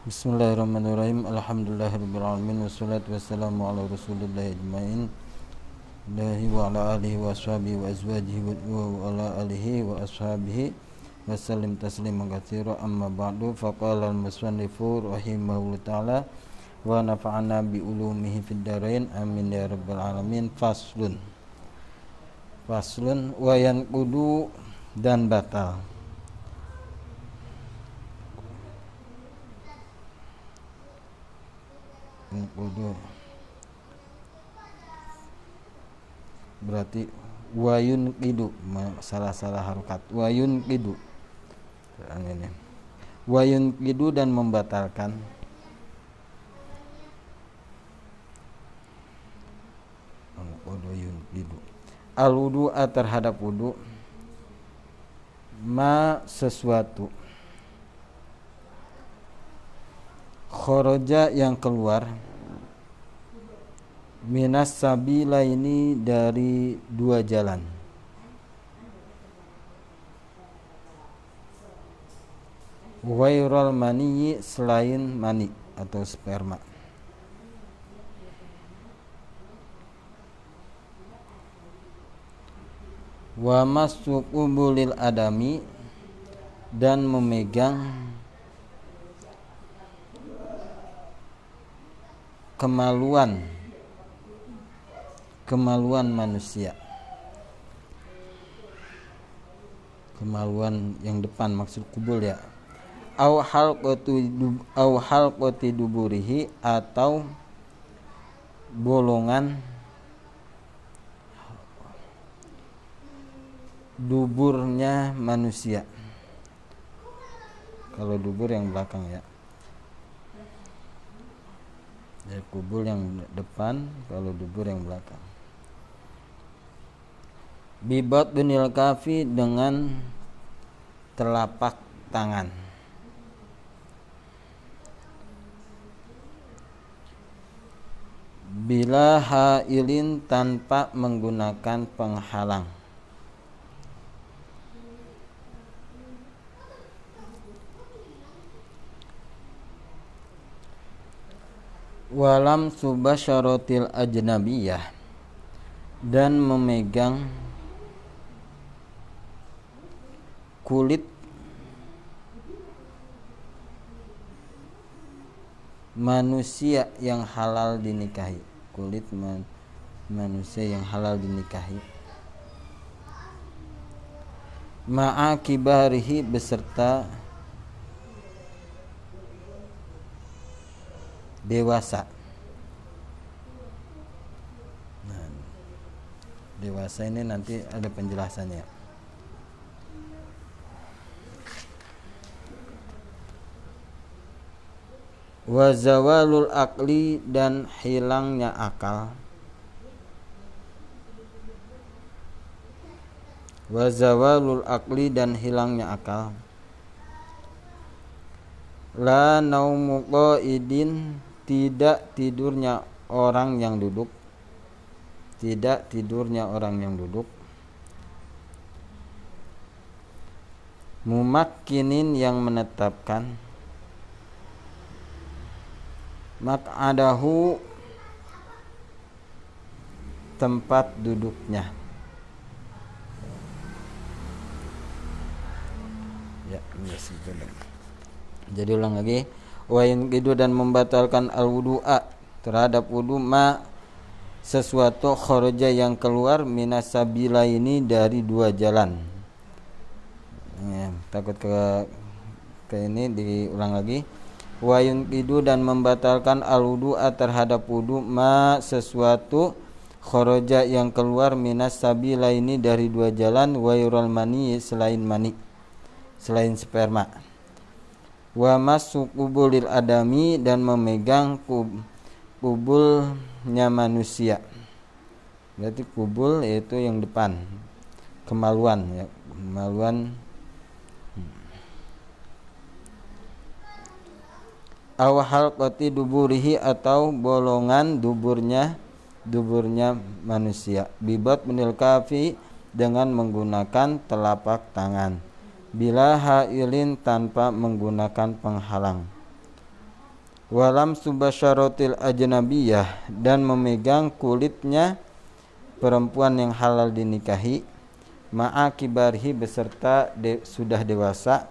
Bismillahirrahmanirrahim. Alhamdulillahirrahmanirrahim Wassalatu wassalamu ala rasulillah ajma'in. Allahi wa ala alihi wa ashabihi wa azwajihi wa ala alihi wa ashabihi wa sallim tasliman katsira. Amma ba'du. Faqala al-musannifu rahimahullah ta'ala wa nafa'ana bi ulumihi fid darain. Amin ya rabbal alamin. Faslun. Faslun. Wa yanqudu dan batal wudu berarti wayun kidu salah-salah harokat. Wayun kidu. Wayun kidu dan membatalkan. Al wudu terhadap wudu ma sesuatu khoroja yang keluar. Minas sabila ini dari dua jalan. Wairul mani selain mani atau sperma. Wa masuqubulil adami dan memegang kemaluan. Kemaluan manusia. Kemaluan yang depan maksud kubul ya. Au halqati au duburihi atau bolongan duburnya manusia. Kalau dubur yang belakang ya ya kubur yang depan kalau dubur yang belakang. Bibat dunil kafi dengan telapak tangan. Bila hailin tanpa menggunakan penghalang walam subasyarotil ajnabiyah. Dan memegang kulit manusia yang halal dinikahi. Kulit man, manusia yang halal dinikahi. Ma'a kibarihi beserta dewasa. Nah, dewasa ini nanti ada penjelasannya. Wazawalul akli dan hilangnya akal. Wazawalul akli dan hilangnya akal. La naumu qaidin tidak tidurnya orang yang duduk. Tidak tidurnya orang yang duduk. Mumakkinin yang menetapkan. Mak'adahu tempat duduknya. Ya jadi ulang lagi wa kidu dan membatalkan al wudu'a terhadap wudu ma sesuatu khoroja yang keluar minasabila ini dari dua jalan. Ya, takut ke ke ini diulang lagi. Wa kidu dan membatalkan al wudu'a terhadap wudu ma sesuatu khoroja yang keluar minas sabila ini dari dua jalan wa mani selain mani selain sperma wa masukubulil adami dan memegang kub, kubulnya manusia. Berarti kubul yaitu yang depan. Kemaluan ya. Kemaluan. Awhal koti duburihi atau bolongan duburnya duburnya manusia. Bibat menil kafi dengan menggunakan telapak tangan bila hailin tanpa menggunakan penghalang. Walam subasyarotil ajnabiyah dan memegang kulitnya perempuan yang halal dinikahi ma'a kibarhi beserta de, sudah dewasa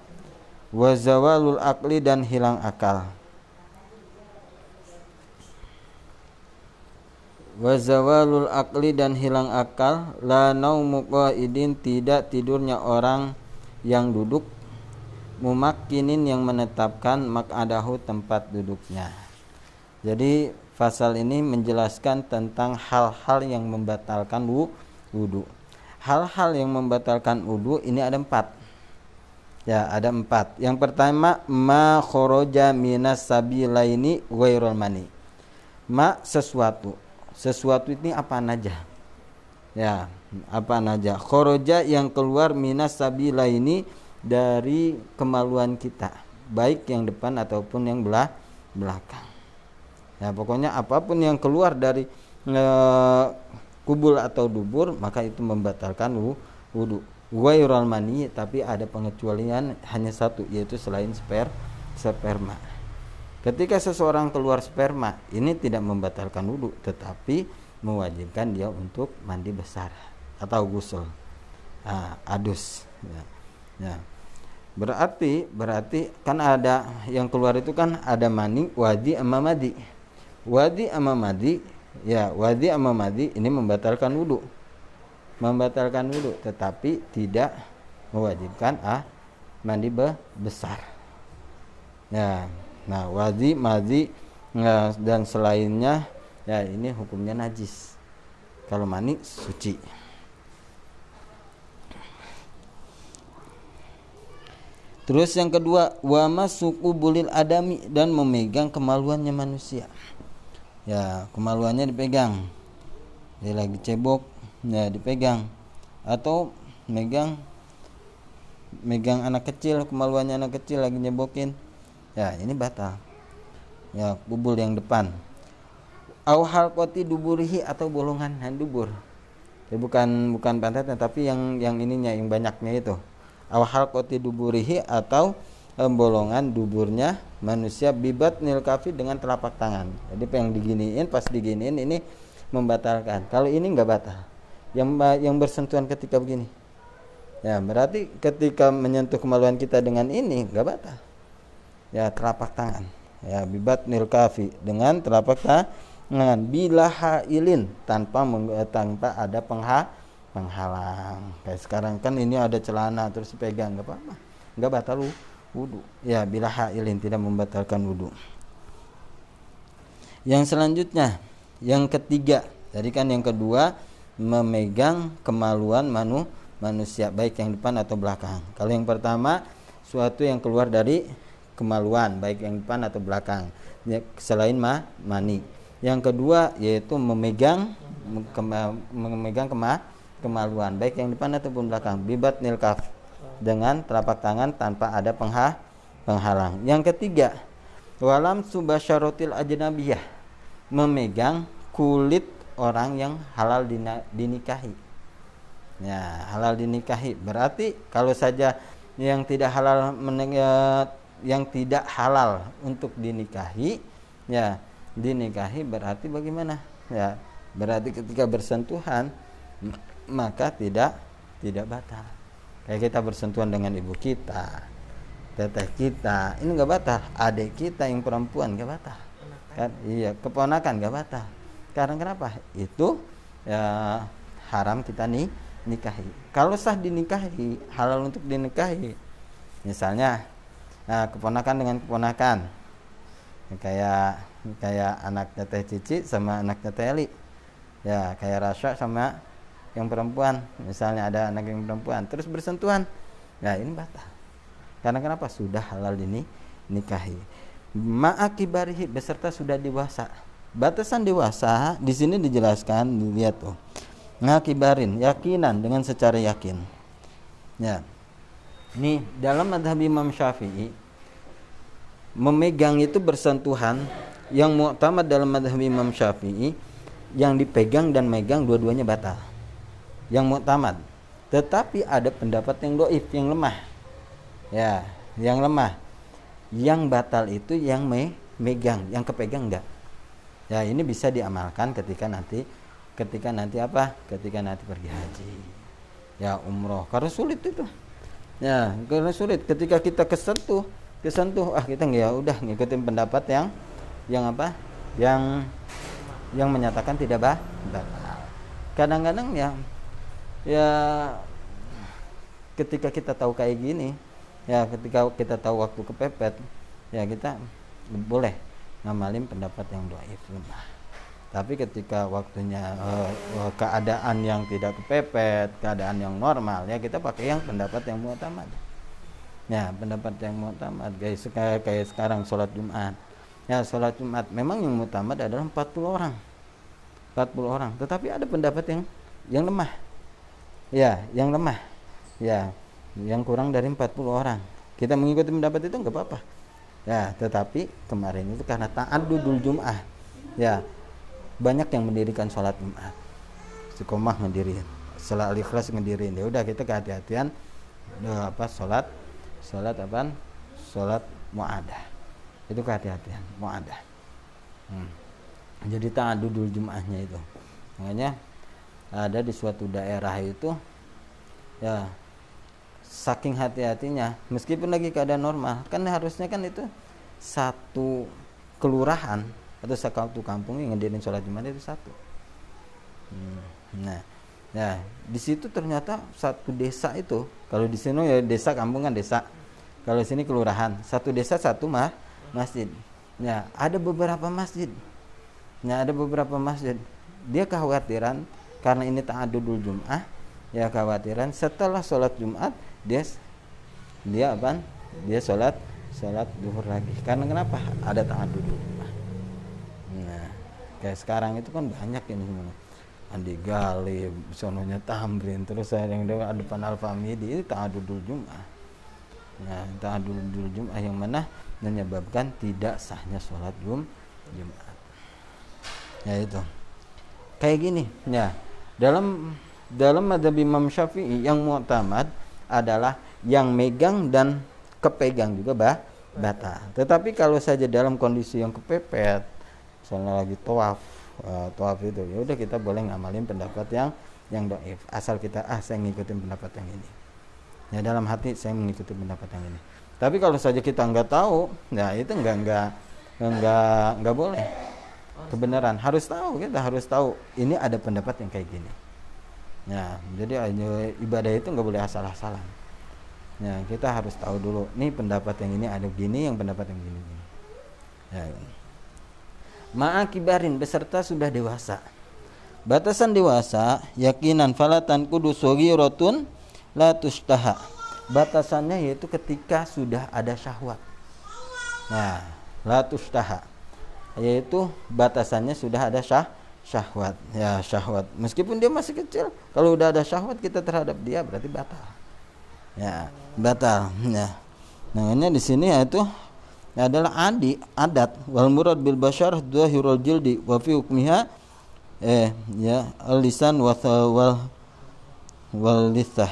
wazawalul akli dan hilang akal. Wazawalul akli dan hilang akal la naumu qaidin tidak tidurnya orang yang duduk mumakkinin yang menetapkan makadahu tempat duduknya. Jadi pasal ini menjelaskan tentang hal-hal yang membatalkan wudhu. Hal-hal yang membatalkan wudhu ini ada empat. Ya ada empat. Yang pertama ma khoroja minas sabilaini wairul mani. Ma sesuatu. Sesuatu ini apa aja? Ya apa aja? Khoroja yang keluar minas sabilaini ini dari kemaluan kita. Baik yang depan ataupun yang belah belakang. Ya pokoknya apa pun yang keluar dari e, kubul atau dubur maka itu membatalkan wudhu wairal mani tapi ada pengecualian hanya satu yaitu selain sper sperma. Ketika seseorang keluar sperma ini tidak membatalkan wudhu tetapi mewajibkan dia untuk mandi besar atau gusul nah, adus ya. Ya. Berarti berarti kan ada yang keluar itu kan ada mani, wadi sama madi. Wadi sama madi, ya wadi sama madi ini membatalkan wudhu. Membatalkan wudhu tetapi tidak mewajibkan ah mandi be besar. Ya. Nah, wadi, madi ya, dan selainnya ya ini hukumnya najis. Kalau mani suci. Terus yang kedua, wa suku bulil adami dan memegang kemaluannya manusia. Ya, kemaluannya dipegang. Dia lagi cebok, ya dipegang. Atau megang megang anak kecil, kemaluannya anak kecil lagi nyebokin. Ya, ini batal. Ya, bubul yang depan. Au halqati duburihi atau bolongan dubur. Ya, bukan bukan pantatnya tapi yang yang ininya yang banyaknya itu awal koti duburihi atau bolongan duburnya manusia bibat nil kafi dengan telapak tangan. Jadi yang diginiin pas diginiin ini membatalkan. Kalau ini nggak batal. Yang yang bersentuhan ketika begini. Ya, berarti ketika menyentuh kemaluan kita dengan ini nggak batal. Ya, telapak tangan. Ya, bibat nil kafi dengan telapak tangan bila hailin tanpa tanpa ada pengha penghalang. Kayak sekarang kan ini ada celana terus pegang nggak apa-apa. Nggak batal wudhu ya bila hailin tidak membatalkan wudhu yang selanjutnya yang ketiga. Jadi kan yang kedua memegang kemaluan manu manusia baik yang depan atau belakang. Kalau yang pertama suatu yang keluar dari kemaluan baik yang depan atau belakang. Ya, selain ma mani. Yang kedua yaitu memegang memegang kema kemaluan baik yang depan ataupun belakang. Bibat nilkaf dengan telapak tangan tanpa ada pengha penghalang. Yang ketiga walam subasyarotil ajnabiyah. Memegang kulit orang yang halal dinikahi. Ya halal dinikahi. Berarti kalau saja yang tidak halal yang tidak halal untuk dinikahi ya dinikahi berarti bagaimana? Ya berarti ketika bersentuhan maka tidak tidak batal. Kayak kita bersentuhan dengan ibu kita teteh kita ini nggak batal. Adik kita yang perempuan nggak batal. Kan? Iya keponakan nggak batal. Karena kenapa? Itu ya haram kita nih nikahi. Kalau sah dinikahi halal untuk dinikahi. Misalnya nah, keponakan dengan keponakan. Kayak kayak anak teteh cici sama anak teteh Eli. Ya kayak Rasya sama yang perempuan misalnya ada anak yang perempuan terus bersentuhan. Ya ini batal. Karena kenapa? Sudah halal ini nikahi. Ma'akibarihi beserta sudah dewasa. Batasan dewasa di sini dijelaskan dilihat tuh. Ngakibarin yakinan dengan secara yakin. Ya. Nih dalam madhab Imam Syafi'i memegang itu bersentuhan yang mu'tamad dalam madhab Imam Syafi'i yang dipegang dan megang dua-duanya batal yang muktamad. Tetapi ada pendapat yang doif yang lemah. Ya yang lemah. Yang batal itu yang me megang yang kepegang enggak. Ya ini bisa diamalkan ketika nanti ketika nanti apa? Ketika nanti pergi haji. Ya umroh. Karena sulit itu. Ya karena sulit. Ketika kita kesentuh kesentuh ah kita ya udah ngikutin pendapat yang yang apa? Yang yang menyatakan tidak bah batal. Kadang-kadang ya ya ketika kita tahu kayak gini ya ketika kita tahu waktu kepepet ya kita boleh ngamalin pendapat yang doaif lemah tapi ketika waktunya uh, keadaan yang tidak kepepet keadaan yang normal ya kita pakai yang pendapat yang mutamad. Ya pendapat yang mutamad. Guys kayak kayak sekarang sholat jumat. Ya sholat jumat memang yang mutamad adalah 40 orang. 40 orang. Tetapi ada pendapat yang yang lemah ya yang lemah. Ya yang kurang dari 40 orang. Kita mengikuti pendapat itu nggak apa-apa. Ya tetapi kemarin itu karena taat dudul jum'ah. Ya banyak yang mendirikan sholat jumat. Sikomah ngedirin sholat al-ikhlas ngedirin ya udah kita kehati-hatian apa sholat sholat apa sholat muadah. Itu kehati-hatian muadah. Hmm. jadi taat dudul jum'ahnya itu. Makanya ada di suatu daerah itu ya saking hati-hatinya. Meskipun lagi keadaan normal kan harusnya kan itu satu kelurahan atau satu kampung yang ngedirin sholat jumat itu satu. Hmm. nah ya di situ ternyata satu desa itu kalau di sini ya desa kampung kan desa kalau di sini kelurahan satu desa satu mah masjid. Ya ada beberapa masjid. Ya ada beberapa masjid. Dia kekhawatiran karena ini ta'adudul jum'ah ya kekhawatiran setelah sholat jumat dia dia apa dia sholat sholat duhur lagi. Karena kenapa? Ada ta'adudul jum'ah. Nah kayak sekarang itu kan banyak ini semua. Andi Gali, sononya Tamrin, terus saya yang depan Alfamidi itu ta'adudul jum'ah. Nah ta'adudul jum'ah yang mana? Menyebabkan tidak sahnya sholat jum Jumat. Ya itu. Kayak gini ya dalam dalam madhab Imam Syafi'i yang mu'tamad adalah yang megang dan kepegang juga bah bata. Tetapi kalau saja dalam kondisi yang kepepet, misalnya lagi tawaf, uh, tawaf itu ya udah kita boleh ngamalin pendapat yang yang doif asal kita ah saya ngikutin pendapat yang ini. Ya dalam hati saya mengikuti pendapat yang ini. Tapi kalau saja kita nggak tahu, ya itu nggak nggak nggak nggak boleh kebenaran. Harus tahu kita harus tahu ini ada pendapat yang kayak gini. Ya jadi ibadah itu nggak boleh asal-asalan. Ya kita harus tahu dulu nih pendapat yang ini ada gini yang pendapat yang gini, gini. ya ma'akibarin beserta sudah dewasa. Batasan dewasa yakinan falatan kudus rotun la tustaha batasannya yaitu ketika sudah ada syahwat. Nah la tustaha yaitu batasannya sudah ada syah syahwat. Ya syahwat. Meskipun dia masih kecil kalau udah ada syahwat kita terhadap dia berarti batal. Ya batal. Ya. Namanya di sini yaitu adalah adi adat. Wal murad bil bashar zahirul jildi wa fi hukmiha eh ya al lisan wa wal wal lisah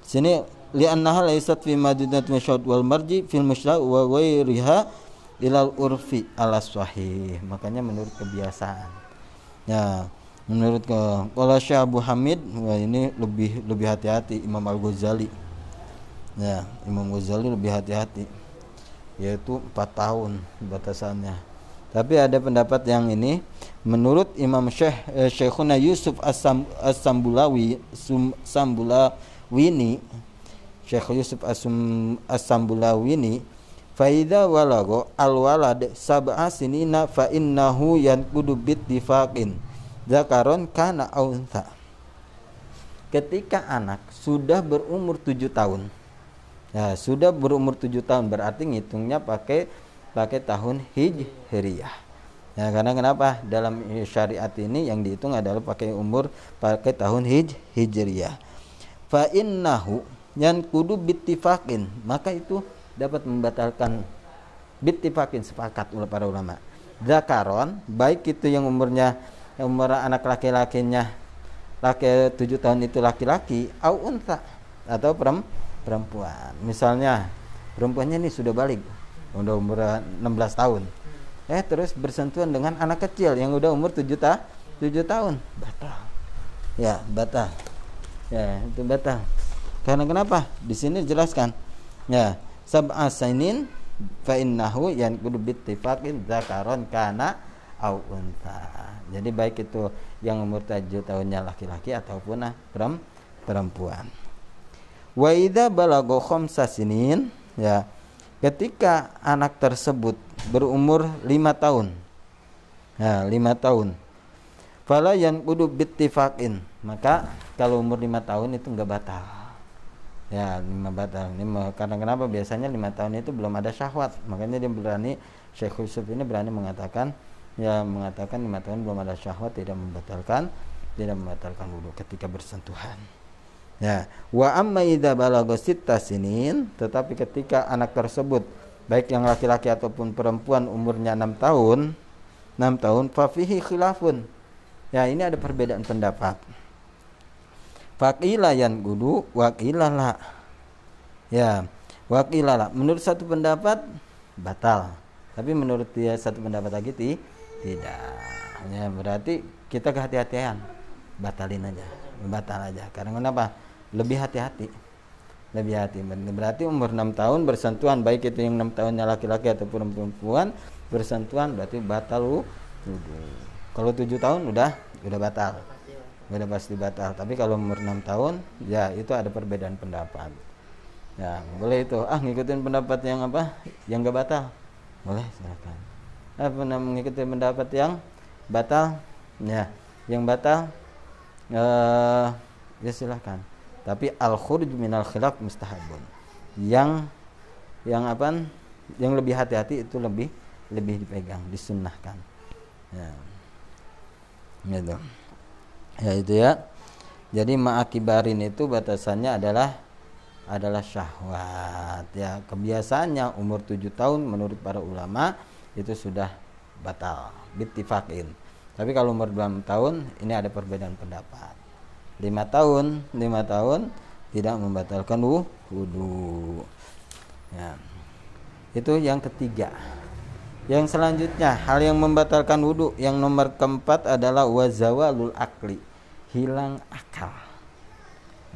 sini li'annaha laysat fi madidat masyad wal marji fil musyra wa ghairiha ilal urfi ala sahih. Makanya menurut kebiasaan. Ya menurut ke kalau Syekh Abu Hamid wah ini lebih lebih hati-hati. Imam Al Ghazali ya Imam Ghazali lebih hati-hati. Yaitu empat tahun batasannya. Tapi ada pendapat yang ini. Menurut Imam Syekh eh, Syekhuna Yusuf As-Sambulawi Sambulawini Syekh Yusuf As-Sambulawini Faida walago al walad sab'a sinina fa innahu yanqudu bittifaqin zakaron kana aunta. Ketika anak sudah berumur tujuh tahun, ya sudah berumur tujuh tahun berarti ngitungnya pakai pakai tahun hijriyah. Ya karena kenapa dalam syariat ini yang dihitung adalah pakai umur pakai tahun hij hijriyah. Fa innahu yan kudu bittifaqin maka itu dapat membatalkan bittifakin sepakat oleh para ulama. Zakaron baik itu yang umurnya yang umur anak laki-lakinya laki tujuh tahun itu laki-laki au unta atau perempuan. Misalnya perempuannya ini sudah balik udah umur 16 tahun. eh terus bersentuhan dengan anak kecil yang udah umur 7 ta 7 tahun batal ya batal ya itu batal karena kenapa di sini jelaskan ya sab'a sainin fa innahu kudu bittifaqin zakaron kana au unta jadi baik itu yang umur 7 tahunnya laki-laki ataupun ah, perempuan. Wa idza balagha khamsa sinin ya ketika anak tersebut berumur lima tahun ya lima tahun fala yang kudu bittifaqin maka kalau umur lima tahun itu enggak batal ya lima batal lima, karena kenapa? Biasanya lima tahun itu belum ada syahwat. Makanya dia berani Syekh Yusuf ini berani mengatakan ya mengatakan lima tahun belum ada syahwat tidak membatalkan tidak membatalkan wudhu ketika bersentuhan. Ya wa amma idza balagha sinin tetapi ketika anak tersebut baik yang laki-laki ataupun perempuan umurnya enam tahun enam tahun fafihi khilafun. Ya ini ada perbedaan pendapat fakila yang gudu wakilala ya wakilala menurut satu pendapat batal. Tapi menurut dia satu pendapat lagi ti, tidak. Ya berarti kita kehati-hatian. Batalin aja batal aja. Karena kenapa? Lebih hati-hati. Lebih hati. Berarti umur 6 tahun bersentuhan. Baik itu yang 6 tahunnya laki-laki ataupun perempuan bersentuhan berarti batal wudhu kalau 7 tahun udah udah batal udah pasti batal. Tapi kalau umur 6 tahun ya itu ada perbedaan pendapat. Ya boleh itu. Ah ngikutin pendapat yang apa? Yang gak batal. Boleh silakan. Ah pernah mengikuti pendapat yang batal? Ya yang batal uh, ya silahkan tapi al khuruj minal khilaf mustahabun. Yang yang apa yang lebih hati-hati itu lebih lebih dipegang disunnahkan. Ya. Gitu ya itu ya. Jadi ma'akibarin itu batasannya adalah adalah syahwat ya. Kebiasaannya umur 7 tahun menurut para ulama itu sudah batal bittifaqin tapi kalau umur 2 tahun ini ada perbedaan pendapat. Lima tahun lima tahun tidak membatalkan wudhu ya. itu yang ketiga. Yang selanjutnya hal yang membatalkan wudhu yang nomor keempat adalah wazawalul akli hilang akal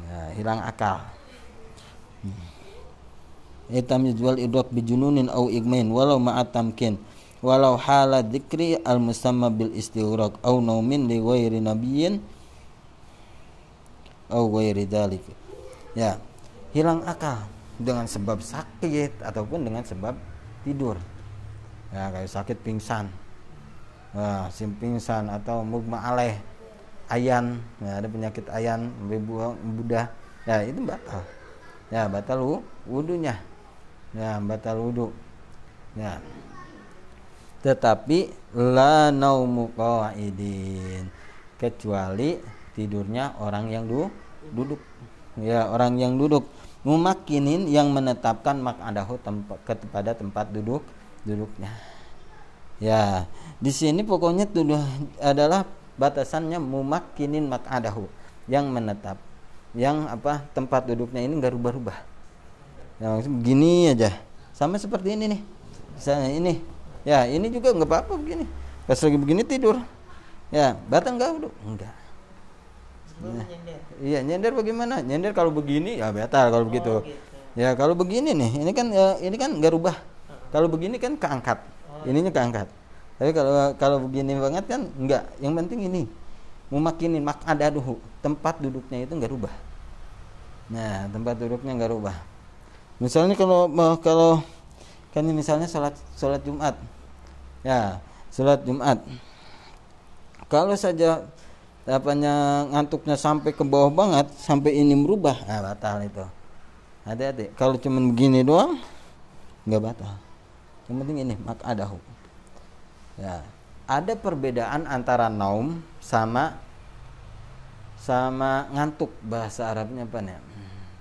ya, hilang akal Itam yujwal idrak bijununin au igmain walau ma'at tamkin walau hala dzikri al musamma bil istighraq au naumin li ghairi nabiyyin au ghairi dzalik. Ya, hilang akal dengan sebab sakit ataupun dengan sebab tidur. Ya, kayak sakit pingsan. Nah, sim pingsan atau mugma aleh ayan, ya, ada penyakit ayan, buang budah. Ya, itu batal. Ya, batal wudunya. Ya, batal wudu. Ya. Tetapi la naumu qaidin kecuali tidurnya orang yang du duduk ya orang yang duduk mumakinin yang menetapkan makadahu tempat kepada tempat duduk duduknya ya di sini pokoknya tuduh adalah batasannya mumakinin makadahu yang menetap. Yang apa tempat duduknya ini nggak rubah-rubah. Ya begini aja. Sama seperti ini nih. Misalnya ini. Ya ini juga nggak apa-apa begini. Pas lagi begini tidur. Ya batang nggak duduk? Enggak Nah, iya nyender bagaimana? Nyender kalau begini ya batal kalau oh, begitu. Gitu. Ya kalau begini nih, ini kan ya, ini kan nggak rubah. Kalau begini kan keangkat, oh, ininya keangkat. Tapi kalau kalau begini banget kan enggak. Yang penting ini memakinin mak ada dulu tempat duduknya itu nggak rubah. Nah tempat duduknya nggak rubah. Misalnya kalau kalau kan misalnya sholat sholat Jumat, ya sholat Jumat. Kalau saja apanya ngantuknya sampai ke bawah banget sampai ini merubah nah batal itu hati-hati kalau cuman begini doang nggak batal yang penting ini mak adahu ya. Ada perbedaan antara naum sama sama ngantuk bahasa Arabnya apa nih?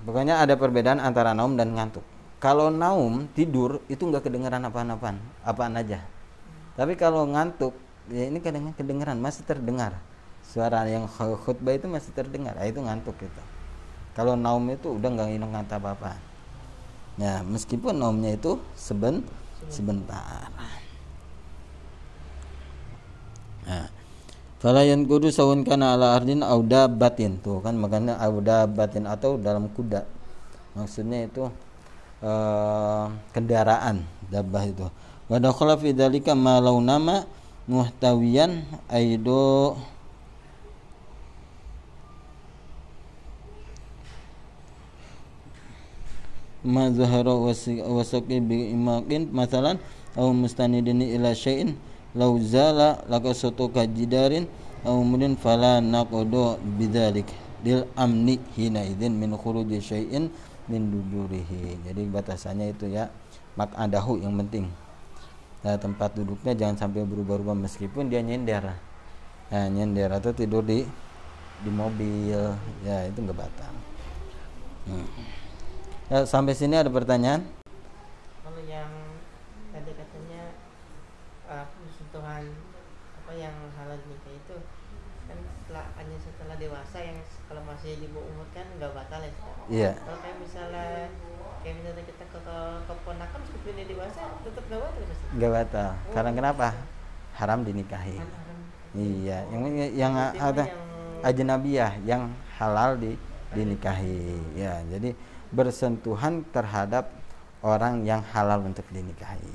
Pokoknya ada perbedaan antara naum dan ngantuk. Kalau naum tidur itu nggak kedengeran apa-apaan apaan aja. Tapi kalau ngantuk ya ini kadang kedengeran masih terdengar. Suara yang khutbah itu masih terdengar. Nah, itu ngantuk gitu. Kalau naum itu udah nggak ingat apa apa ya meskipun naumnya itu seben. sebentar Nah. Fala kudu sawun kana ala ardin auda batin tuh kan makanya auda batin atau dalam kuda. Maksudnya itu uh, kendaraan dabah itu. Wa dakhala fi dzalika ma nama muhtawiyan aido ma zahara wasaqi bi imaqin masalan aw mustanidini ila syai'in law zala laka soto kajidarin aw mudin fala naqodo bidzalik dil amni hina idzin min khuruji syai'in min dudurihi. Jadi batasannya itu ya mak adahu yang penting. Nah, tempat duduknya jangan sampai berubah-ubah meskipun dia nyender. Nah, nyender atau tidur di di mobil. Ya itu nggak batal. Hmm. ya, sampai sini ada pertanyaan sentuhan apa yang halal nikah itu. Kan setelah hanya setelah dewasa yang kalau masih di bawah umur kan nggak batal ya iya. Kalau kayak misalnya kayak misalnya kita ke, ke keponakan meskipun dia dewasa tetap nggak batal nggak batal. Oh. karena kenapa? Haram dinikahi. Haram. iya. Yang yang ada ajnabiyah yang halal di dinikahi. Ya jadi bersentuhan terhadap orang yang halal untuk dinikahi.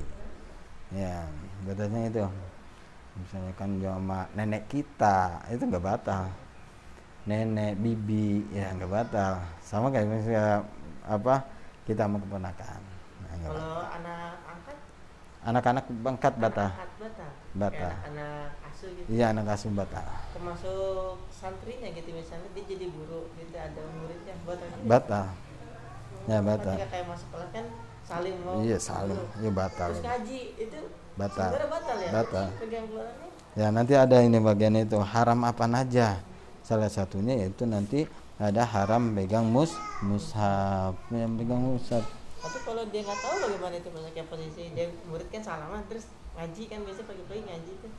Ya batasnya itu misalnya kan sama nenek kita itu nggak batal. Nenek bibi ya nggak batal. Sama kayak misalnya apa kita mau keponakan. Nah, kalau anak angkat? Anak-anak bangkat batal. batal? Batal. Anak asuh gitu? Iya anak asuh batal. Termasuk santrinya gitu misalnya dia jadi guru gitu ada muridnya batal batal. Ya batal. kayak masuk kelas kan saling mau iya saling iya batal. Terus ngaji itu batal. Batal ya? Batal. Ya nanti ada ini bagian itu haram apa aja salah satunya yaitu nanti ada haram pegang mus mushaf yang pegang mushaf. Tapi kalau dia nggak tahu bagaimana itu maksudnya posisi dia murid kan salaman terus ngaji kan biasa pagi-pagi ngaji tuh.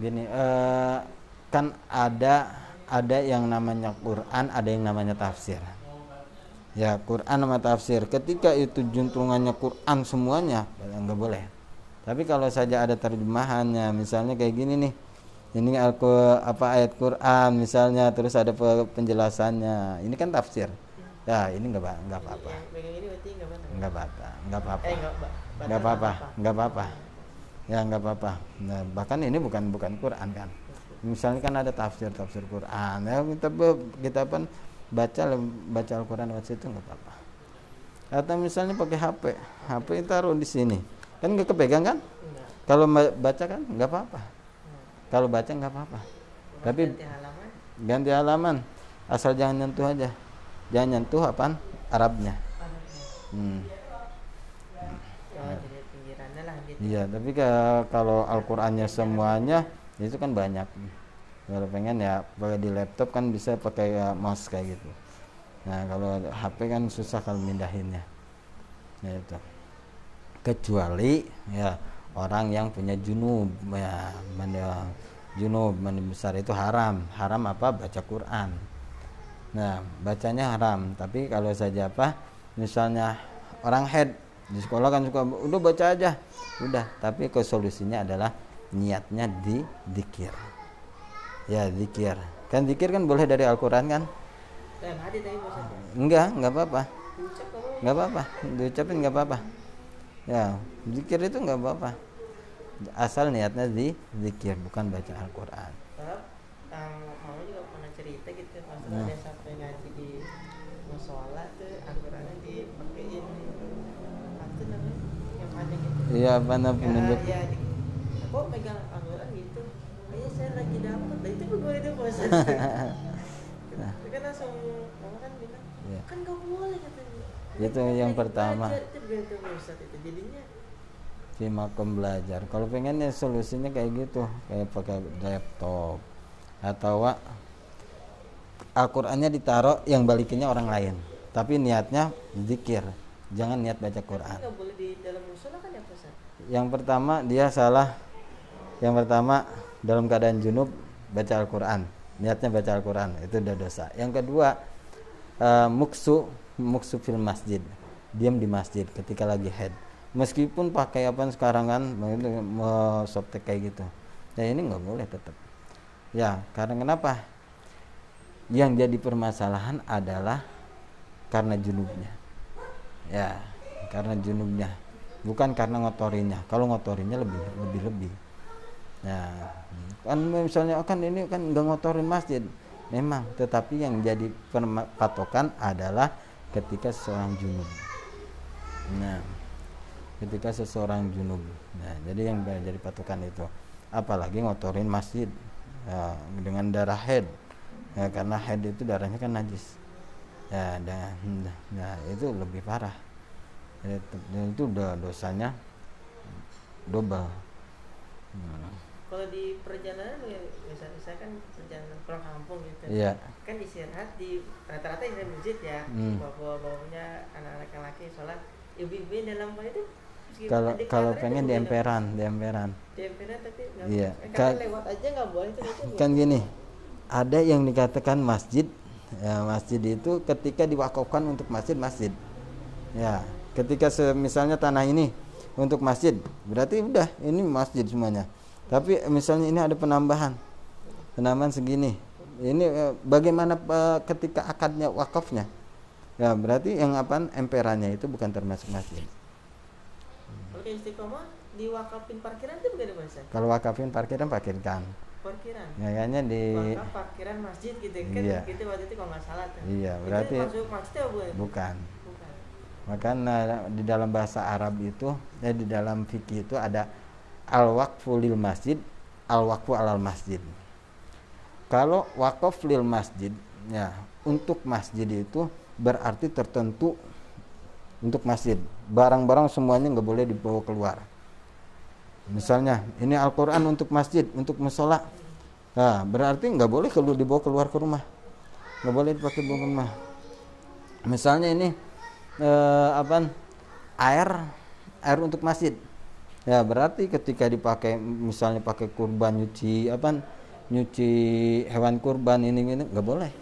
Gini uh, kan ada ada yang namanya Quran ada yang namanya tafsir ya Quran sama tafsir. Ketika itu juntrungannya Quran semuanya nggak boleh. Tapi kalau saja ada terjemahannya misalnya kayak gini nih. Ini aku apa ayat Quran misalnya terus ada penjelasannya. Ini kan tafsir. Ya ini nggak nggak apa-apa. Nggak apa-apa. Nggak apa-apa. Nggak apa-apa nggak apa-apa. ya nggak apa-apa. Nah, bahkan ini bukan bukan Quran kan. Misalnya kan ada tafsir tafsir Quran. Ya kita kita pun baca baca Al-Quran lewat situ nggak apa-apa. Atau misalnya pakai HP HP taruh di sini. Kan nggak kepegang kan? Kalau baca kan? Nggak apa-apa. Kalau baca nggak apa-apa. Tapi ganti halaman. ganti halaman. Asal jangan nyentuh aja. Jangan nyentuh apaan? Arabnya. Hmm. Iya, tapi kalau Al-Qur'annya semuanya itu kan banyak kalau pengen ya pakai di laptop kan bisa pakai ya, mouse kayak gitu. Nah kalau HP kan susah kalau mindahinnya. Ya itu. Kecuali ya orang yang punya junub ya mandi junub mandi besar itu haram. Haram apa? Baca Quran. Nah bacanya haram. Tapi kalau saja apa? Misalnya orang head di sekolah kan suka udah baca aja. Udah. Tapi ke solusinya adalah niatnya di dikir ya zikir. Kan zikir kan boleh dari Al-Quran kan? Enggak enggak apa-apa. Enggak apa-apa. Diucapin enggak apa-apa. Ya zikir itu enggak apa-apa. Asal niatnya di zikir bukan baca Al-Quran. Mau juga pernah cerita gitu ada sampai ngaji di musola tuh Al-Qurannya dipakein. Apa namanya? Yang ada gitu iya apa namanya? Penunjuk. ya, ya, kok pegang saya lagi dapat nah itu gue itu nah. kan langsung mama kan bilang ya. kan gak boleh katanya. Itu yang pertama. itu itu jadinya. Di makom belajar. Kalau pengennya solusinya kayak gitu kayak pakai laptop. Atau Al-Qur'annya ditaruh yang balikinnya orang lain. Tapi niatnya zikir jangan niat baca Quran. Boleh di dalam musola kan ya Ustaz? yang pertama dia salah. Yang pertama dalam keadaan junub baca Al-Quran. Niatnya baca Al-Quran itu udah dosa. Yang kedua uh, muksu muksu fil masjid. Diam di masjid ketika lagi head meskipun pakai apa sekarang kan softtek kayak gitu. Ya ini nggak boleh tetap ya karena kenapa? Yang jadi permasalahan adalah karena junubnya. Ya karena junubnya. Bukan karena ngotorinya. Kalau ngotorinya lebih lebih lebih ya kan misalnya oh, kan ini kan nggak ngotorin masjid. Memang tetapi yang jadi patokan adalah ketika seorang junub. Nah ketika seseorang junub. Nah jadi yang jadi patokan itu. Apalagi ngotorin masjid ya, dengan darah head ya, karena head itu darahnya kan najis. Ya dan nah, itu lebih parah. Itu dosanya double. Hmm. Kalau di perjalanan ya, misalnya saya kan perjalanan pulang kampung gitu. Ya. kan istirahat di rata-rata di masjid ya. Hmm. bawa bawanya anak-anak yang laki sholat ibu-ibu dalam itu kalau kalau pengen di emperan di emperan. Di emperan tapi nggak iya. kan lewat aja nggak boleh itu kan gini ada yang dikatakan masjid ya masjid itu ketika diwakafkan untuk masjid masjid ya ketika misalnya tanah ini untuk masjid berarti udah ini masjid semuanya tapi misalnya ini ada penambahan. Penambahan segini. Ini eh, bagaimana eh, ketika akadnya wakafnya? Ya berarti yang apa emperannya itu bukan termasuk masjid. Oke istiqomah diwakafin parkiran itu bagaimana kalau wakafin parkiran parkirkan. Parkiran? Ya kayaknya di Wakaf parkiran masjid gitu kan iya. gitu waktu itu kalau nggak salah tuh. Iya berarti itu masuk masjid apa bukan? Bukan. Bukan. Makanya di dalam bahasa Arab itu ya di dalam fikih itu ada al waqfu lil masjid al waqfu alal masjid. Kalau wakaf lil masjid ya untuk masjid itu berarti tertentu untuk masjid. Barang-barang semuanya nggak boleh dibawa keluar. Misalnya ini Al-Quran untuk masjid untuk musola. Nah, berarti nggak boleh kalau dibawa keluar ke rumah. Nggak boleh dipakai ke rumah. Misalnya ini eh, apa air air untuk masjid ya berarti ketika dipakai misalnya pakai kurban nyuci apa nyuci hewan kurban ini ini nggak boleh.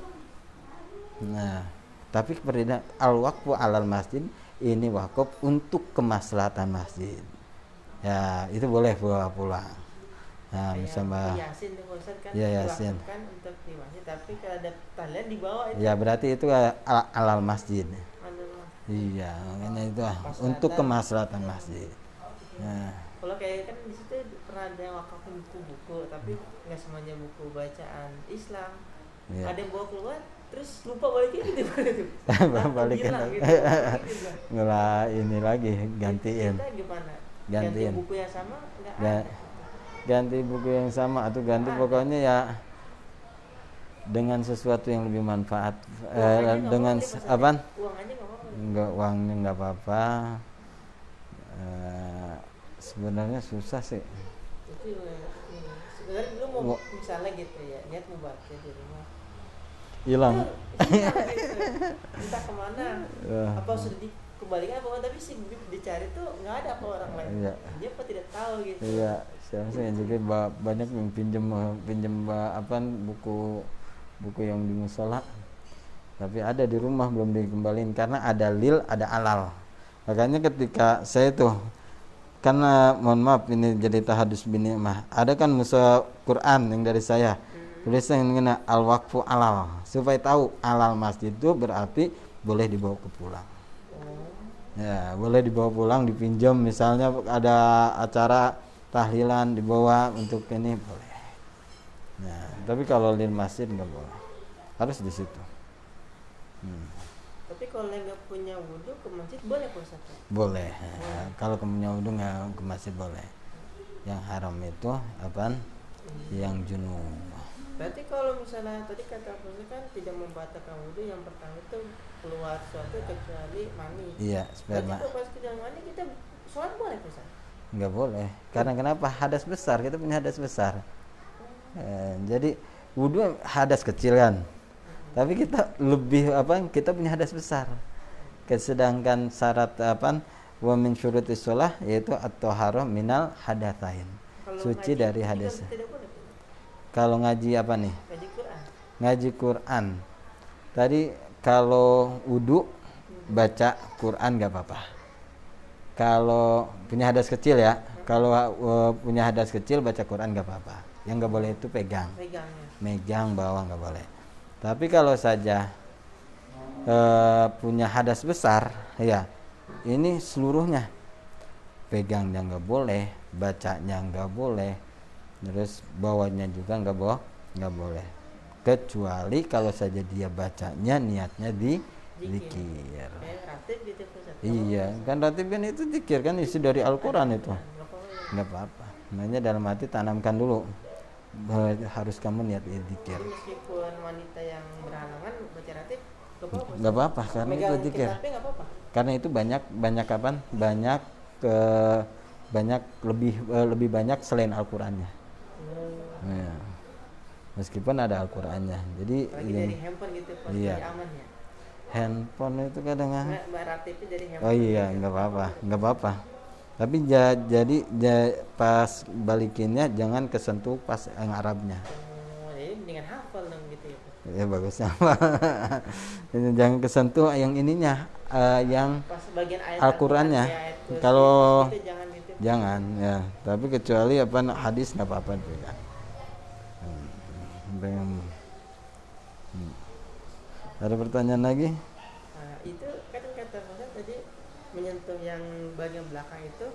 Nah tapi perbedaan al wakfu alal masjid ini wakaf untuk kemaslahatan masjid. Ya itu boleh bawa pulang. Nah yasin kan ya yasin. kan untuk di masjid tapi kalau ada talian di bawah itu. Ya berarti itu al alal masjid. Iya makanya itu ah, untuk kemaslahatan masjid nah. Kalau kayak kan di situ pernah ada yang wakaf buku-buku tapi nggak semuanya buku bacaan Islam. Ya. ada yang bawa keluar terus lupa balikin gitu. Balikin gitu, nggak ini lagi gantiin. Kita gimana? Gantiin. ganti buku yang sama enggak Ga ganti buku yang sama atau ganti pokoknya ya dengan sesuatu yang lebih manfaat eh, dengan apa? Enggak uangnya nggak apa-apa. Eh, sebenarnya susah sih. Sebenarnya dulu mau misalnya gitu ya niat mau baca di rumah. Hilang. Gitu. entah ke mana uh. apa sudah di kembalikan apa tapi si dicari tuh nggak ada apa orang lain. Iya. dia apa tidak tahu gitu. Iya saya juga banyak yang pinjam pinjam apa buku buku yang di musola. Tapi ada di rumah belum dikembaliin karena ada lil ada alal. Makanya ketika saya tuh karena mohon maaf ini jadi tahadus bini mah. Ada kan musa Quran yang dari saya? Hmm. tulisan yang al wakfu alal. Supaya tahu alal masjid itu berarti boleh dibawa ke pulang. Ya boleh dibawa pulang dipinjam. Misalnya ada acara tahlilan dibawa untuk ini boleh. Nah tapi kalau lil masjid nggak boleh. Harus di situ. Hmm. Kalau nggak punya wudhu ke masjid boleh puasa boleh. Ya, kalau punya wudhu nggak ke masjid boleh. Yang haram itu apa hmm. yang junub. Berarti kalau misalnya tadi kata kan tidak membatalkan wudhu yang pertama itu keluar suatu kecuali mani. Iya sperma Berarti pas kecuali mani kita sholat boleh bisa nggak boleh. Karena kenapa? Hadas besar. Kita punya hadas besar. Hmm. eh, jadi wudhu hadas kecil kan. Tapi kita lebih apa kita punya hadas besar. Sedangkan syarat apa wa min syuruti sholah yaitu atau haram minal hadatsain. Suci dari hadas kalau ngaji apa nih? Ngaji Quran. Ngaji Quran. Tadi kalau wudhu baca Quran gak apa-apa. Kalau punya hadas kecil ya kalau uh, punya hadas kecil baca Quran nggak apa-apa. Yang nggak boleh itu pegang. Pegangnya megang bawah nggak boleh tapi kalau saja uh, punya hadas besar ya ini seluruhnya. Pegangnya nggak boleh bacanya nggak boleh terus bawahnya juga nggak boh nggak boleh. Kecuali kalau saja dia bacanya niatnya di zikir Ustaz. iya kan ratib kan itu zikir kan isi dari Al-Quran itu. Nggak apa-apa. Ya. makanya dalam hati tanamkan dulu harus kamu niat zikir Jadi meskipun wanita yang berhalangan baca ratib nggak apa-apa karena itu megang zikir nggak apa-apa. Karena itu banyak banyak kapan banyak eh, banyak lebih eh, lebih banyak selain Al-Qurannya. Hmm. Ya. meskipun ada Al-Qurannya. Jadi lagi ini dari handphone gitu Iya. aman ya. Handphone itu kadang dari handphone oh iya nggak apa-apa nggak apa-apa tapi ja- jadi ja- pas balikinnya jangan kesentuh pas yang Arabnya. Oh, jadi mendingan hafal dong gitu ya ya bagusnya jangan kesentuh yang ininya eh, yang pas bagian ayat Al-Qurannya. Kursi, Kalau- itu jangan gitu. jangan ya. Tapi kecuali apa hadis nggak apa-apa juga. Hmm, Hmm. ada pertanyaan lagi Nah, itu kan kata Mas tadi menyentuh yang bagian belakang itu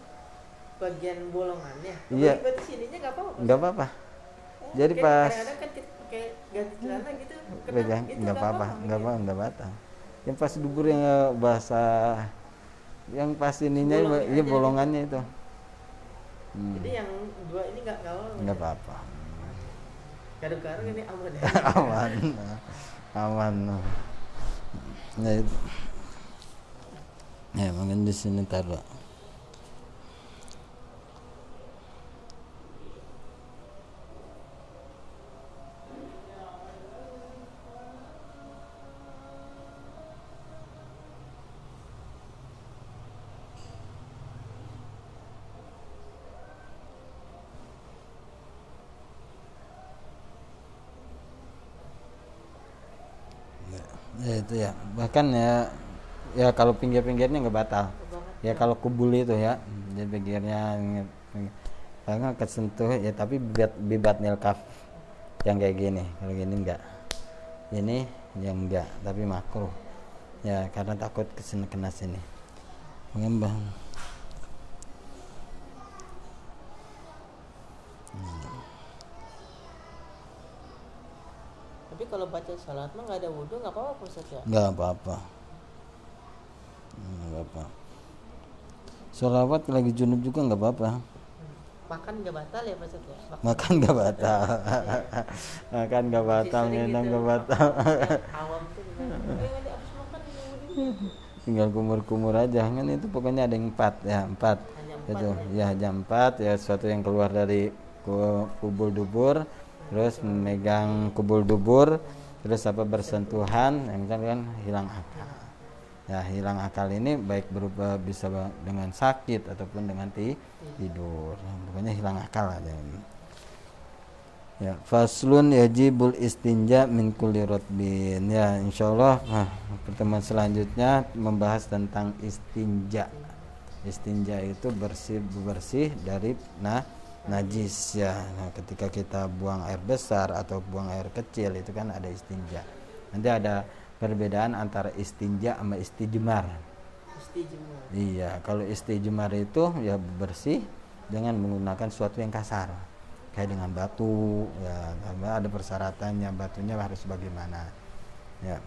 bagian bolongannya. Iya. Berarti sininya nggak apa-apa. nggak apa-apa Oh, jadi kayak pas- kadang-kadang kan kita pakai ganti celana gitu. kena pegang gitu, nggak apa-apa nggak gitu. apa nggak batal yang pas dubur yang eh, bahasa yang pas ininya Bolongnya iya aja bolongannya itu Hmm, Jadi yang dua ini nggak kalau nggak apa-apa Garuk-garuk ini aman ya. aman aman nah itu ya mungkin di sini taruh. Ya itu ya. Bahkan ya ya kalau pinggir-pinggirnya nggak batal. Ya kalau kubul itu ya jadi pinggirnya karena kesentuh ya tapi bibat bibat nilkaf yang kayak gini. Kalau gini enggak ini yang enggak tapi makruh. Ya karena takut ke sini kena sini. Mengembang Tapi kalau baca salat mah nggak ada wudhu nggak apa-apa Ustaz ya. enggak apa-apa enggak apa Sholawat lagi junub juga nggak apa-apa. Makan nggak batal ya Pak Ustaz ya. Makan nggak batal. Makan nggak batal minum gitu. nggak batal. Awam tuh tinggal kumur-kumur aja. Kan itu pokoknya ada yang empat ya empat. Empat itu ya? jam empat ya sesuatu yang keluar dari ku- kubul dubur. Terus memegang kubul dubur. Terus apa bersentuhan. Yang kan kan hilang akal ya hilang akal ini baik berupa bisa dengan sakit ataupun dengan ti- tidur Ya, pokoknya hilang akal aja ini. Ya, faslun yajibul istinja min kulli rotbin. Ya, insyaallah nah, pertemuan selanjutnya membahas tentang istinja. Istinja itu bersih bersih dari nah najis ya. Nah, ketika kita buang air besar atau buang air kecil itu kan ada istinja. Nanti ada perbedaan antara istinja sama istijmar. Mesti jemur. Iya, kalau istijmar itu ya bersih dengan menggunakan sesuatu yang kasar. Kayak dengan batu, ya ada persyaratannya batunya harus bagaimana. Ya.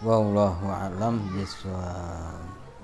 Wallahu a'lam bishawab.